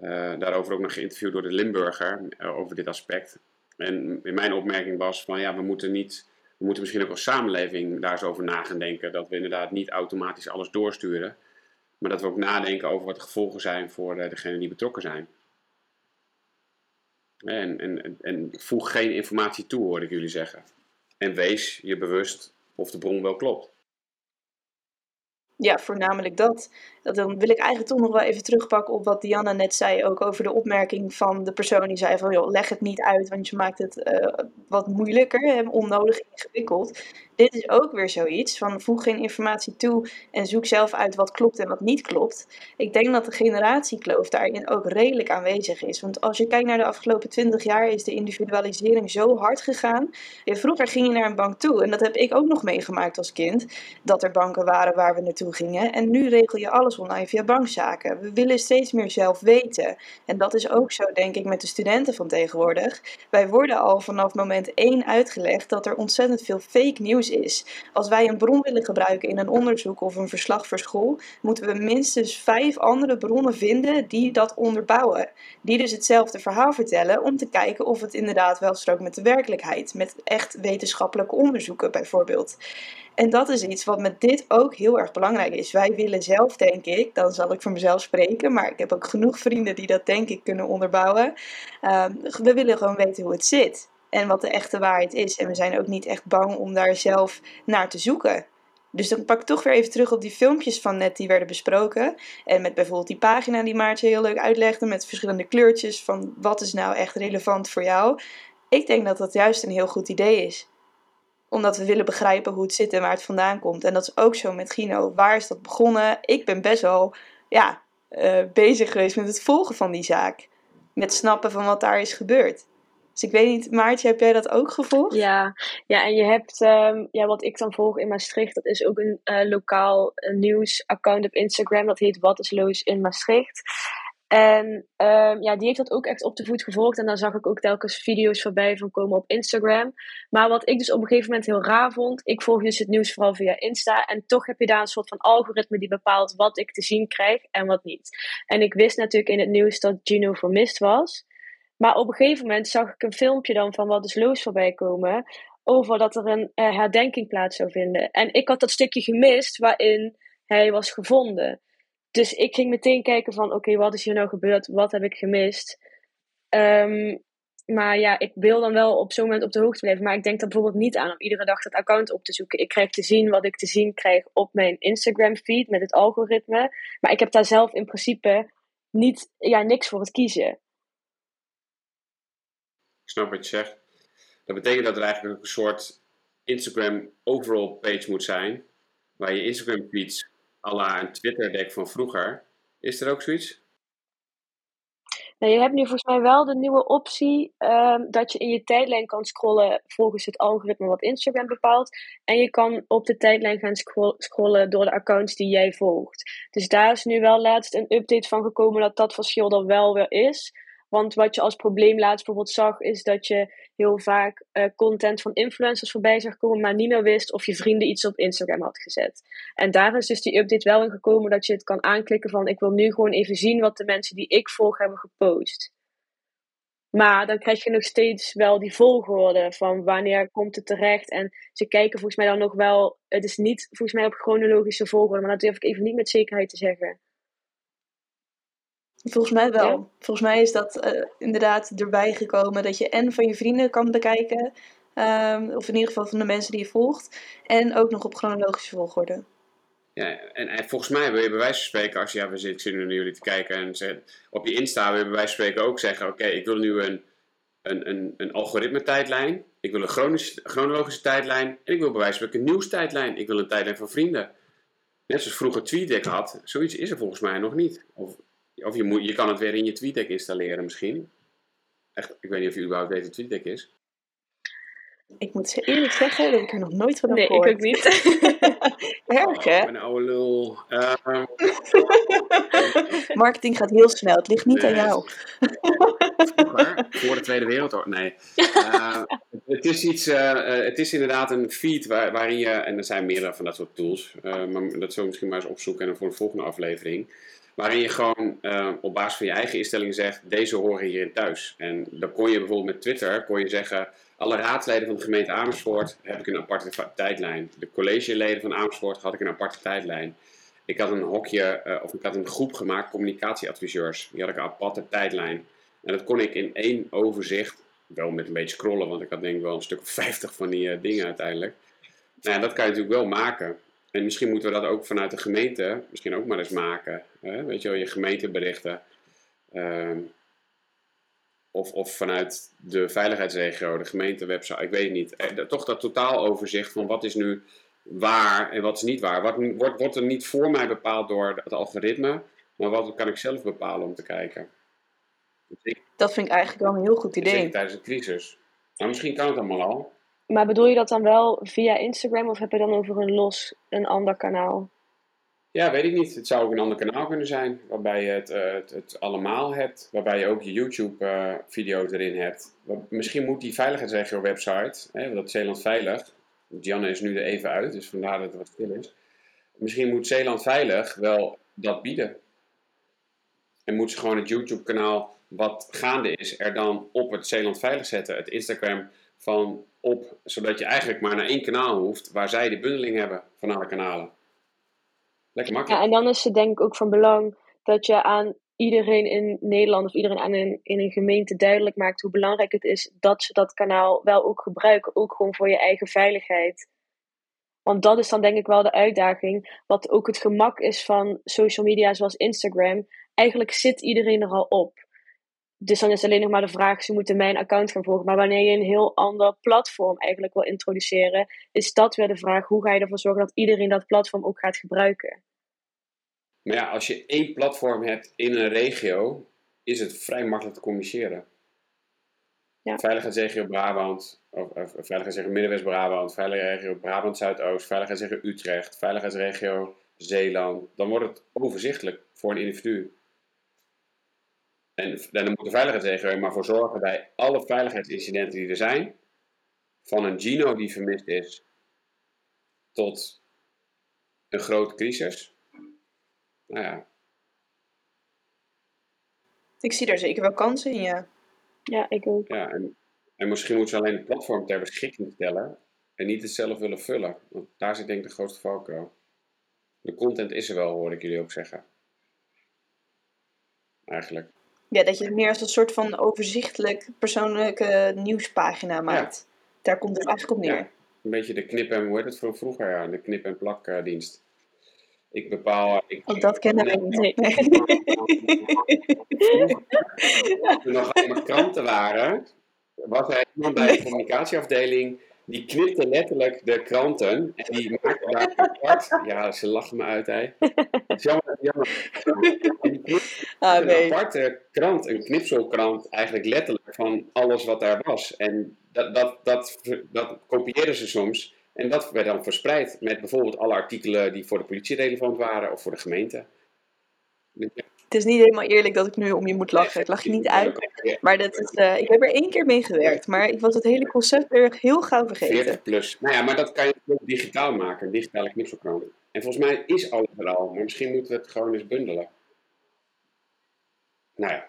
uh, daarover ook nog geïnterviewd door de Limburger over dit aspect. En in mijn opmerking was van ja, we moeten niet, we moeten misschien ook als samenleving daar eens over na gaan denken. Dat we inderdaad niet automatisch alles doorsturen. Maar dat we ook nadenken over wat de gevolgen zijn voor uh, degenen die betrokken zijn. En, en, en voeg geen informatie toe, hoor ik jullie zeggen. En wees je bewust of de bron wel klopt. Ja, voornamelijk dat. Dan wil ik eigenlijk toch nog wel even terugpakken op wat Diana net zei, ook over de opmerking van de persoon die zei van, joh, leg het niet uit, want je maakt het uh, wat moeilijker, onnodig ingewikkeld. Dit is ook weer zoiets van, voeg geen informatie toe en zoek zelf uit wat klopt en wat niet klopt. Ik denk dat de generatiekloof daarin ook redelijk aanwezig is, want als je kijkt naar de afgelopen twintig jaar, is de individualisering zo hard gegaan. vroeger ging je naar een bank toe, en dat heb ik ook nog meegemaakt als kind, dat er banken waren waar we naartoe gingen. En nu regel je alles online via bankzaken. We willen steeds meer zelf weten. En dat is ook zo, denk ik, met de studenten van tegenwoordig. Wij worden al vanaf moment 1 uitgelegd dat er ontzettend veel fake nieuws is. Als wij een bron willen gebruiken in een onderzoek of een verslag voor school, moeten we minstens vijf andere bronnen vinden die dat onderbouwen. Die dus hetzelfde verhaal vertellen om te kijken of het inderdaad wel strookt met de werkelijkheid. Met echt wetenschappelijke onderzoeken bijvoorbeeld. En dat is iets wat met dit ook heel erg belangrijk is. Wij willen zelf, denk ik, dan zal ik voor mezelf spreken, maar ik heb ook genoeg vrienden die dat denk ik kunnen onderbouwen. Um, we willen gewoon weten hoe het zit en wat de echte waarheid is. En we zijn ook niet echt bang om daar zelf naar te zoeken. Dus dan pak ik toch weer even terug op die filmpjes van net die werden besproken. En met bijvoorbeeld die pagina die Maartje heel leuk uitlegde met verschillende kleurtjes van wat is nou echt relevant voor jou. Ik denk dat dat juist een heel goed idee is omdat we willen begrijpen hoe het zit en waar het vandaan komt. En dat is ook zo met Gino. Waar is dat begonnen? Ik ben best wel ja, uh, bezig geweest met het volgen van die zaak. Met snappen van wat daar is gebeurd. Dus ik weet niet, Maartje, heb jij dat ook gevolgd? Ja, ja en je hebt, um, ja, wat ik dan volg in Maastricht, dat is ook een uh, lokaal uh, nieuwsaccount op Instagram. Dat heet Wat is Loos in Maastricht. En um, ja, die heeft dat ook echt op de voet gevolgd. En dan zag ik ook telkens video's voorbij van komen op Instagram. Maar wat ik dus op een gegeven moment heel raar vond. Ik volg dus het nieuws vooral via Insta. En toch heb je daar een soort van algoritme die bepaalt wat ik te zien krijg en wat niet. En ik wist natuurlijk in het nieuws dat Gino vermist was. Maar op een gegeven moment zag ik een filmpje dan van wat is loos voorbij komen. Over dat er een uh, herdenking plaats zou vinden. En ik had dat stukje gemist waarin hij was gevonden. Dus ik ging meteen kijken van, oké, wat is hier nou gebeurd? Wat heb ik gemist? Um, maar ja, ik wil dan wel op zo'n moment op de hoogte blijven. Maar ik denk er bijvoorbeeld niet aan om iedere dag dat account op te zoeken. Ik krijg te zien wat ik te zien krijg op mijn Instagram feed met het algoritme. Maar ik heb daar zelf in principe niet, ja, niks voor het kiezen. Ik snap wat je zegt. Dat betekent dat er eigenlijk een soort Instagram overall page moet zijn. Waar je Instagram feeds à la een Twitter-deck van vroeger. Is er ook zoiets? Nou, je hebt nu volgens mij wel de nieuwe optie um, dat je in je tijdlijn kan scrollen volgens het algoritme wat Instagram bepaalt. En je kan op de tijdlijn gaan scrollen door de accounts die jij volgt. Dus daar is nu wel laatst een update van gekomen dat dat verschil er wel weer is. Want wat je als probleem laatst bijvoorbeeld zag, is dat je heel vaak uh, content van influencers voorbij zag komen, maar niet meer wist of je vrienden iets op Instagram had gezet. En daar is dus die update wel in gekomen dat je het kan aanklikken van ik wil nu gewoon even zien wat de mensen die ik volg hebben gepost. Maar dan krijg je nog steeds wel die volgorde van wanneer komt het terecht. En ze kijken volgens mij dan nog wel, het is niet volgens mij op chronologische volgorde, maar dat durf ik even niet met zekerheid te zeggen. Volgens mij wel. Volgens mij is dat uh, inderdaad erbij gekomen dat je en van je vrienden kan bekijken, um, of in ieder geval van de mensen die je volgt, en ook nog op chronologische volgorde. Ja, en, en volgens mij wil je bij wijze van spreken, als je, ja, we zitten, ik zit nu naar jullie te kijken en zeg, op je Insta wil je bij wijze van spreken ook zeggen, oké, ik wil nu een, een, een, een algoritme tijdlijn, ik wil een chronologische tijdlijn en ik wil bij wijze van spreken een nieuwstijdlijn. Ik wil een tijdlijn van vrienden. Net zoals vroeger TweetDeck had, zoiets is er volgens mij nog niet. Of of je, moet, je kan het weer in je TweetDeck installeren misschien. Echt, ik weet niet of je überhaupt weet wat TweetDeck is. Ik moet eerlijk zeggen dat ik er nog nooit van heb Nee, ik gehoord. ook niet. (laughs) Erg, hè? Een oude lul. Ehm, (laughs) Marketing gaat heel snel. Het ligt niet aan Nee. jou. vroeger, voor de Tweede Wereldoorlog. Nee. Eh, het is iets, eh, eh, het is inderdaad een feed waar, waarin je, en er zijn meerdere van dat soort tools, eh, maar dat zullen we misschien maar eens opzoeken en voor de volgende aflevering. Waarin je gewoon eh, op basis van je eigen instellingen zegt, deze horen hierin thuis. En dan kon je bijvoorbeeld met Twitter, kon je zeggen, alle raadsleden van de gemeente Amersfoort heb ik een aparte tijdlijn. De collegeleden van Amersfoort had ik een aparte tijdlijn. Ik had een hokje, eh, of ik had een groep gemaakt, communicatieadviseurs. Die had ik een aparte tijdlijn. En dat kon ik in één overzicht, wel met een beetje scrollen, want ik had denk ik wel een stuk of 50 van die eh, dingen uiteindelijk. Nou ja, dat kan je natuurlijk wel maken. En misschien moeten we dat ook vanuit de gemeente misschien ook maar eens maken. Hè? Weet je wel, je gemeenteberichten. Ehm, of, of vanuit de veiligheidsregio, de gemeentewebsite, ik weet het niet. Eh, toch dat totaaloverzicht van wat is nu waar en wat is niet waar. Wat, wordt, wordt er niet voor mij bepaald door het algoritme, maar wat kan ik zelf bepalen om te kijken. Zeker, Dat vind ik eigenlijk wel een heel goed zeker idee. tijdens de crisis. Nou, misschien kan het allemaal al. Maar bedoel je dat dan wel via Instagram of heb je dan over een los, een ander kanaal? Ja, weet ik niet. Het zou ook een ander kanaal kunnen zijn, waarbij je het, eh, het, allemaal hebt, waarbij je ook je YouTube-video's erin hebt. Misschien moet die veiligheidsregio-website, hè, dat Zeeland Veilig, Janne is nu er even uit, dus vandaar dat het wat stil is. Misschien moet Zeeland Veilig wel dat bieden. En moet ze gewoon het YouTube-kanaal wat gaande is, er dan op het Zeeland Veilig zetten, het Instagram van op, zodat je eigenlijk maar naar één kanaal hoeft, waar zij de bundeling hebben van alle kanalen. Lekker makkelijk. Ja, en dan is het denk ik ook van belang dat je aan iedereen in Nederland of iedereen aan in een gemeente duidelijk maakt hoe belangrijk het is dat ze dat kanaal wel ook gebruiken. Ook gewoon voor je eigen veiligheid. Want dat is dan denk ik wel de uitdaging. Wat ook het gemak is van social media zoals Instagram. Eigenlijk zit iedereen er al op. Dus dan is alleen nog maar de vraag, ze moeten mijn account gaan volgen. Maar wanneer je een heel ander platform eigenlijk wil introduceren, is dat weer de vraag, hoe ga je ervoor zorgen dat iedereen dat platform ook gaat gebruiken? Maar ja, als je één platform hebt in een regio, is het vrij makkelijk te communiceren. Ja. Veiligheidsregio Brabant, of, of Veiligheidsregio Middenwest-Brabant, Veiligheidsregio Brabant-Zuidoost, Veiligheidsregio Utrecht, Veiligheidsregio Zeeland. Dan wordt het overzichtelijk voor een individu. En, dan moet de veiligheidsregio er maar voor zorgen bij alle veiligheidsincidenten die er zijn, van een Gino die vermist is, tot een grote crisis. Nou ja, Ik zie daar zeker wel kansen in, ja. Ja, ik ook. Ja, en, en misschien moeten ze alleen het platform ter beschikking stellen en niet het zelf willen vullen. Want daar zit denk ik de grootste valkuil. De content is er wel, hoor ik jullie ook zeggen. Eigenlijk. Ja, dat je het meer als een soort van overzichtelijk persoonlijke nieuwspagina maakt. Daar komt het eigenlijk op neer. Ja, een beetje de knip en, hoe heet het van vroeger? Ja, de knip en plak eh, dienst. Ik bepaal... Ik, Want dat kennen we niet. Toen er nog allemaal kranten waren, was er iemand bij de (laughs) communicatieafdeling die knipte letterlijk de kranten en die maakte daar apart. Ja, ze lachen me uit, hè. Jammer, jammer. Die Ah, een aparte krant, een knipselkrant, eigenlijk letterlijk van alles wat daar was. En dat, dat, dat, dat kopieerden ze soms. En dat werd dan verspreid met bijvoorbeeld alle artikelen die voor de politie relevant waren of voor de gemeente. Het is niet helemaal eerlijk dat ik nu om je moet lachen. Ik lach je niet uit. Maar dat is, eh, ik heb er één keer mee gewerkt. Maar ik was het hele concept weer heel gauw vergeten. 40 plus. Nou ja, maar dat kan je ook digitaal maken, een digitale. En volgens mij is alles er al, maar misschien moeten we het gewoon eens bundelen. Nou ja,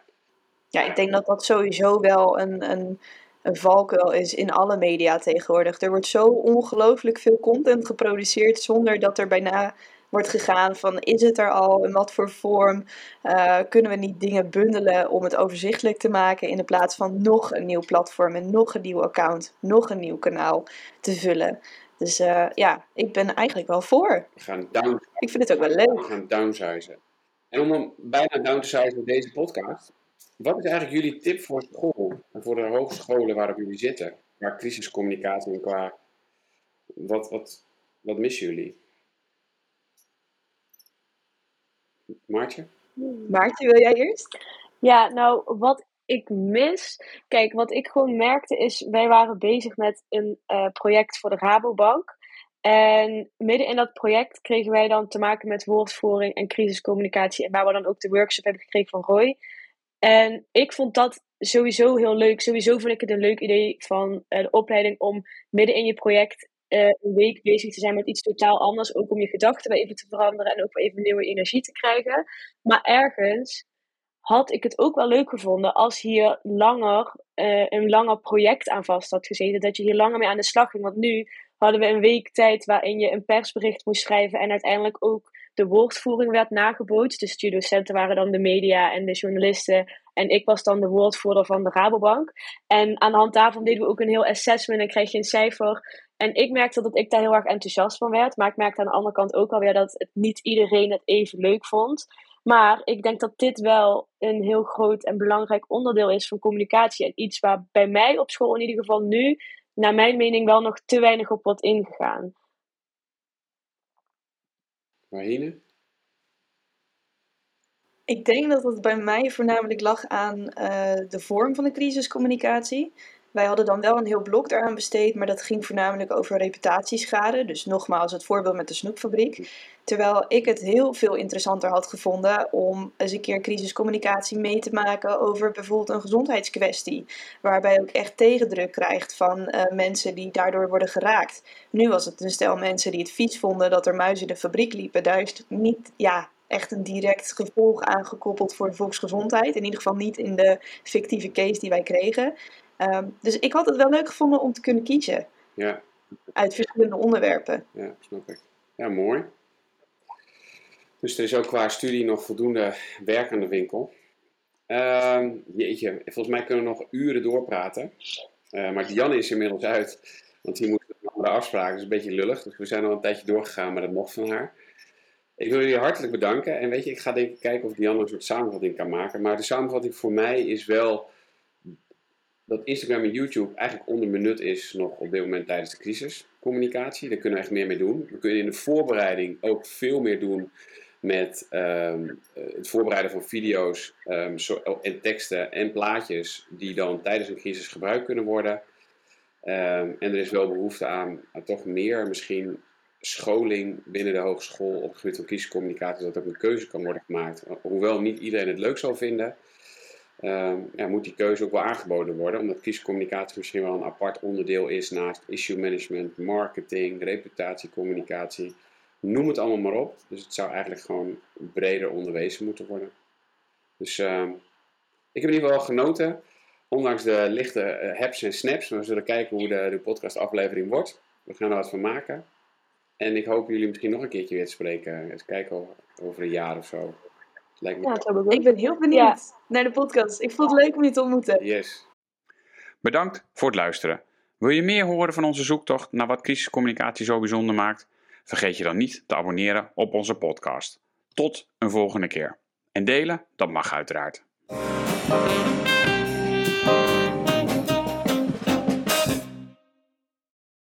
Ja, ik denk dat dat sowieso wel een, een, een valkuil is in alle media tegenwoordig. Er wordt zo ongelooflijk veel content geproduceerd zonder dat er bijna wordt gegaan van is het er al, in wat voor vorm, Eh, kunnen we niet dingen bundelen om het overzichtelijk te maken in de plaats van nog een nieuw platform en nog een nieuw account, nog een nieuw kanaal te vullen. Dus eh, ja, ik ben eigenlijk wel voor. we gaan down, Ik vind het ook wel we leuk. gaan downsizen. En om hem bijna down te sizen in deze podcast, wat is eigenlijk jullie tip voor school en voor de hogescholen waarop jullie zitten? Qua crisiscommunicatie en qua, wat, wat, wat missen jullie? Maartje? Maartje, wil jij eerst? Ja, nou, wat ik mis. Kijk, wat ik gewoon merkte is, wij waren bezig met een uh, project voor de Rabobank. En midden in dat project kregen wij dan te maken met woordvoering en crisiscommunicatie. En waar we dan ook de workshop hebben gekregen van Roy. En ik vond dat sowieso heel leuk. Sowieso vond ik het een leuk idee van uh, de opleiding om midden in je project uh, een week bezig te zijn met iets totaal anders. Ook om je gedachten weer even te veranderen en ook weer even nieuwe energie te krijgen. Maar ergens had ik het ook wel leuk gevonden als hier langer uh, een langer project aan vast had gezeten. Dat je hier langer mee aan de slag ging. Want nu hadden we een week tijd waarin je een persbericht moest schrijven en uiteindelijk ook de woordvoering werd nagebootst. Dus de docenten waren dan de media en de journalisten. En ik was dan de woordvoerder van de Rabobank. En aan de hand daarvan deden we ook een heel assessment en kreeg je een cijfer. En ik merkte dat ik daar heel erg enthousiast van werd. Maar ik merkte aan de andere kant ook alweer dat het niet iedereen het even leuk vond. Maar ik denk dat dit wel een heel groot en belangrijk onderdeel is van communicatie. En iets waar bij mij op school in ieder geval nu, naar mijn mening, wel nog te weinig op wordt ingegaan. Marine? Ik denk dat het bij mij voornamelijk lag aan uh, de vorm van de crisiscommunicatie. Wij hadden dan wel een heel blok daaraan besteed, maar dat ging voornamelijk over reputatieschade. Dus nogmaals het voorbeeld met de snoepfabriek. Terwijl ik het heel veel interessanter had gevonden om eens een keer crisiscommunicatie mee te maken over bijvoorbeeld een gezondheidskwestie. Waarbij ook echt tegendruk krijgt van uh, mensen die daardoor worden geraakt. Nu was het een stel mensen die het vies vonden dat er muizen in de fabriek liepen. Daar is niet, ja, echt een direct gevolg aangekoppeld voor de volksgezondheid. In ieder geval niet in de fictieve case die wij kregen. Um, dus ik had het wel leuk gevonden om te kunnen kiezen. Ja. Uit verschillende onderwerpen. Ja, snap ik. Ja, mooi. Dus er is ook qua studie nog voldoende werk aan de winkel. Um, jeetje, volgens mij kunnen we nog uren doorpraten. Uh, maar Dianne is inmiddels uit, want die moet een andere afspraak. Dat is een beetje lullig. Dus we zijn al een tijdje doorgegaan, maar dat mocht van haar. Ik wil jullie hartelijk bedanken. En weet je, ik ga denk ik kijken of Dianne een soort samenvatting kan maken. Maar de samenvatting voor mij is wel dat Instagram en YouTube eigenlijk onderbenut is nog op dit moment tijdens de crisiscommunicatie. Daar kunnen we echt meer mee doen. We kunnen in de voorbereiding ook veel meer doen met um, het voorbereiden van video's um, zo, en teksten en plaatjes die dan tijdens een crisis gebruikt kunnen worden. Um, en er is wel behoefte aan, aan, toch meer misschien scholing binnen de hogeschool op het gebied van crisiscommunicatie, dat ook een keuze kan worden gemaakt. Hoewel niet iedereen het leuk zal vinden, uh, ja, moet die keuze ook wel aangeboden worden. Omdat kiescommunicatie misschien wel een apart onderdeel is naast issue management, marketing, reputatiecommunicatie. Noem het allemaal maar op. Dus het zou eigenlijk gewoon breder onderwezen moeten worden. Dus uh, ik heb in ieder geval genoten. Ondanks de lichte uh, haps en snaps. We zullen kijken hoe de, de podcastaflevering wordt. We gaan er wat van maken. En ik hoop jullie misschien nog een keertje weer te spreken. Eens kijken over een jaar of zo. Lijkt me ja, ik ben heel benieuwd ja. naar de podcast. Ik vond het leuk om je te ontmoeten. Yes. Bedankt voor het luisteren. Wil je meer horen van onze zoektocht naar wat crisiscommunicatie zo bijzonder maakt? Vergeet je dan niet te abonneren op onze podcast. Tot een volgende keer. En delen, dat mag uiteraard.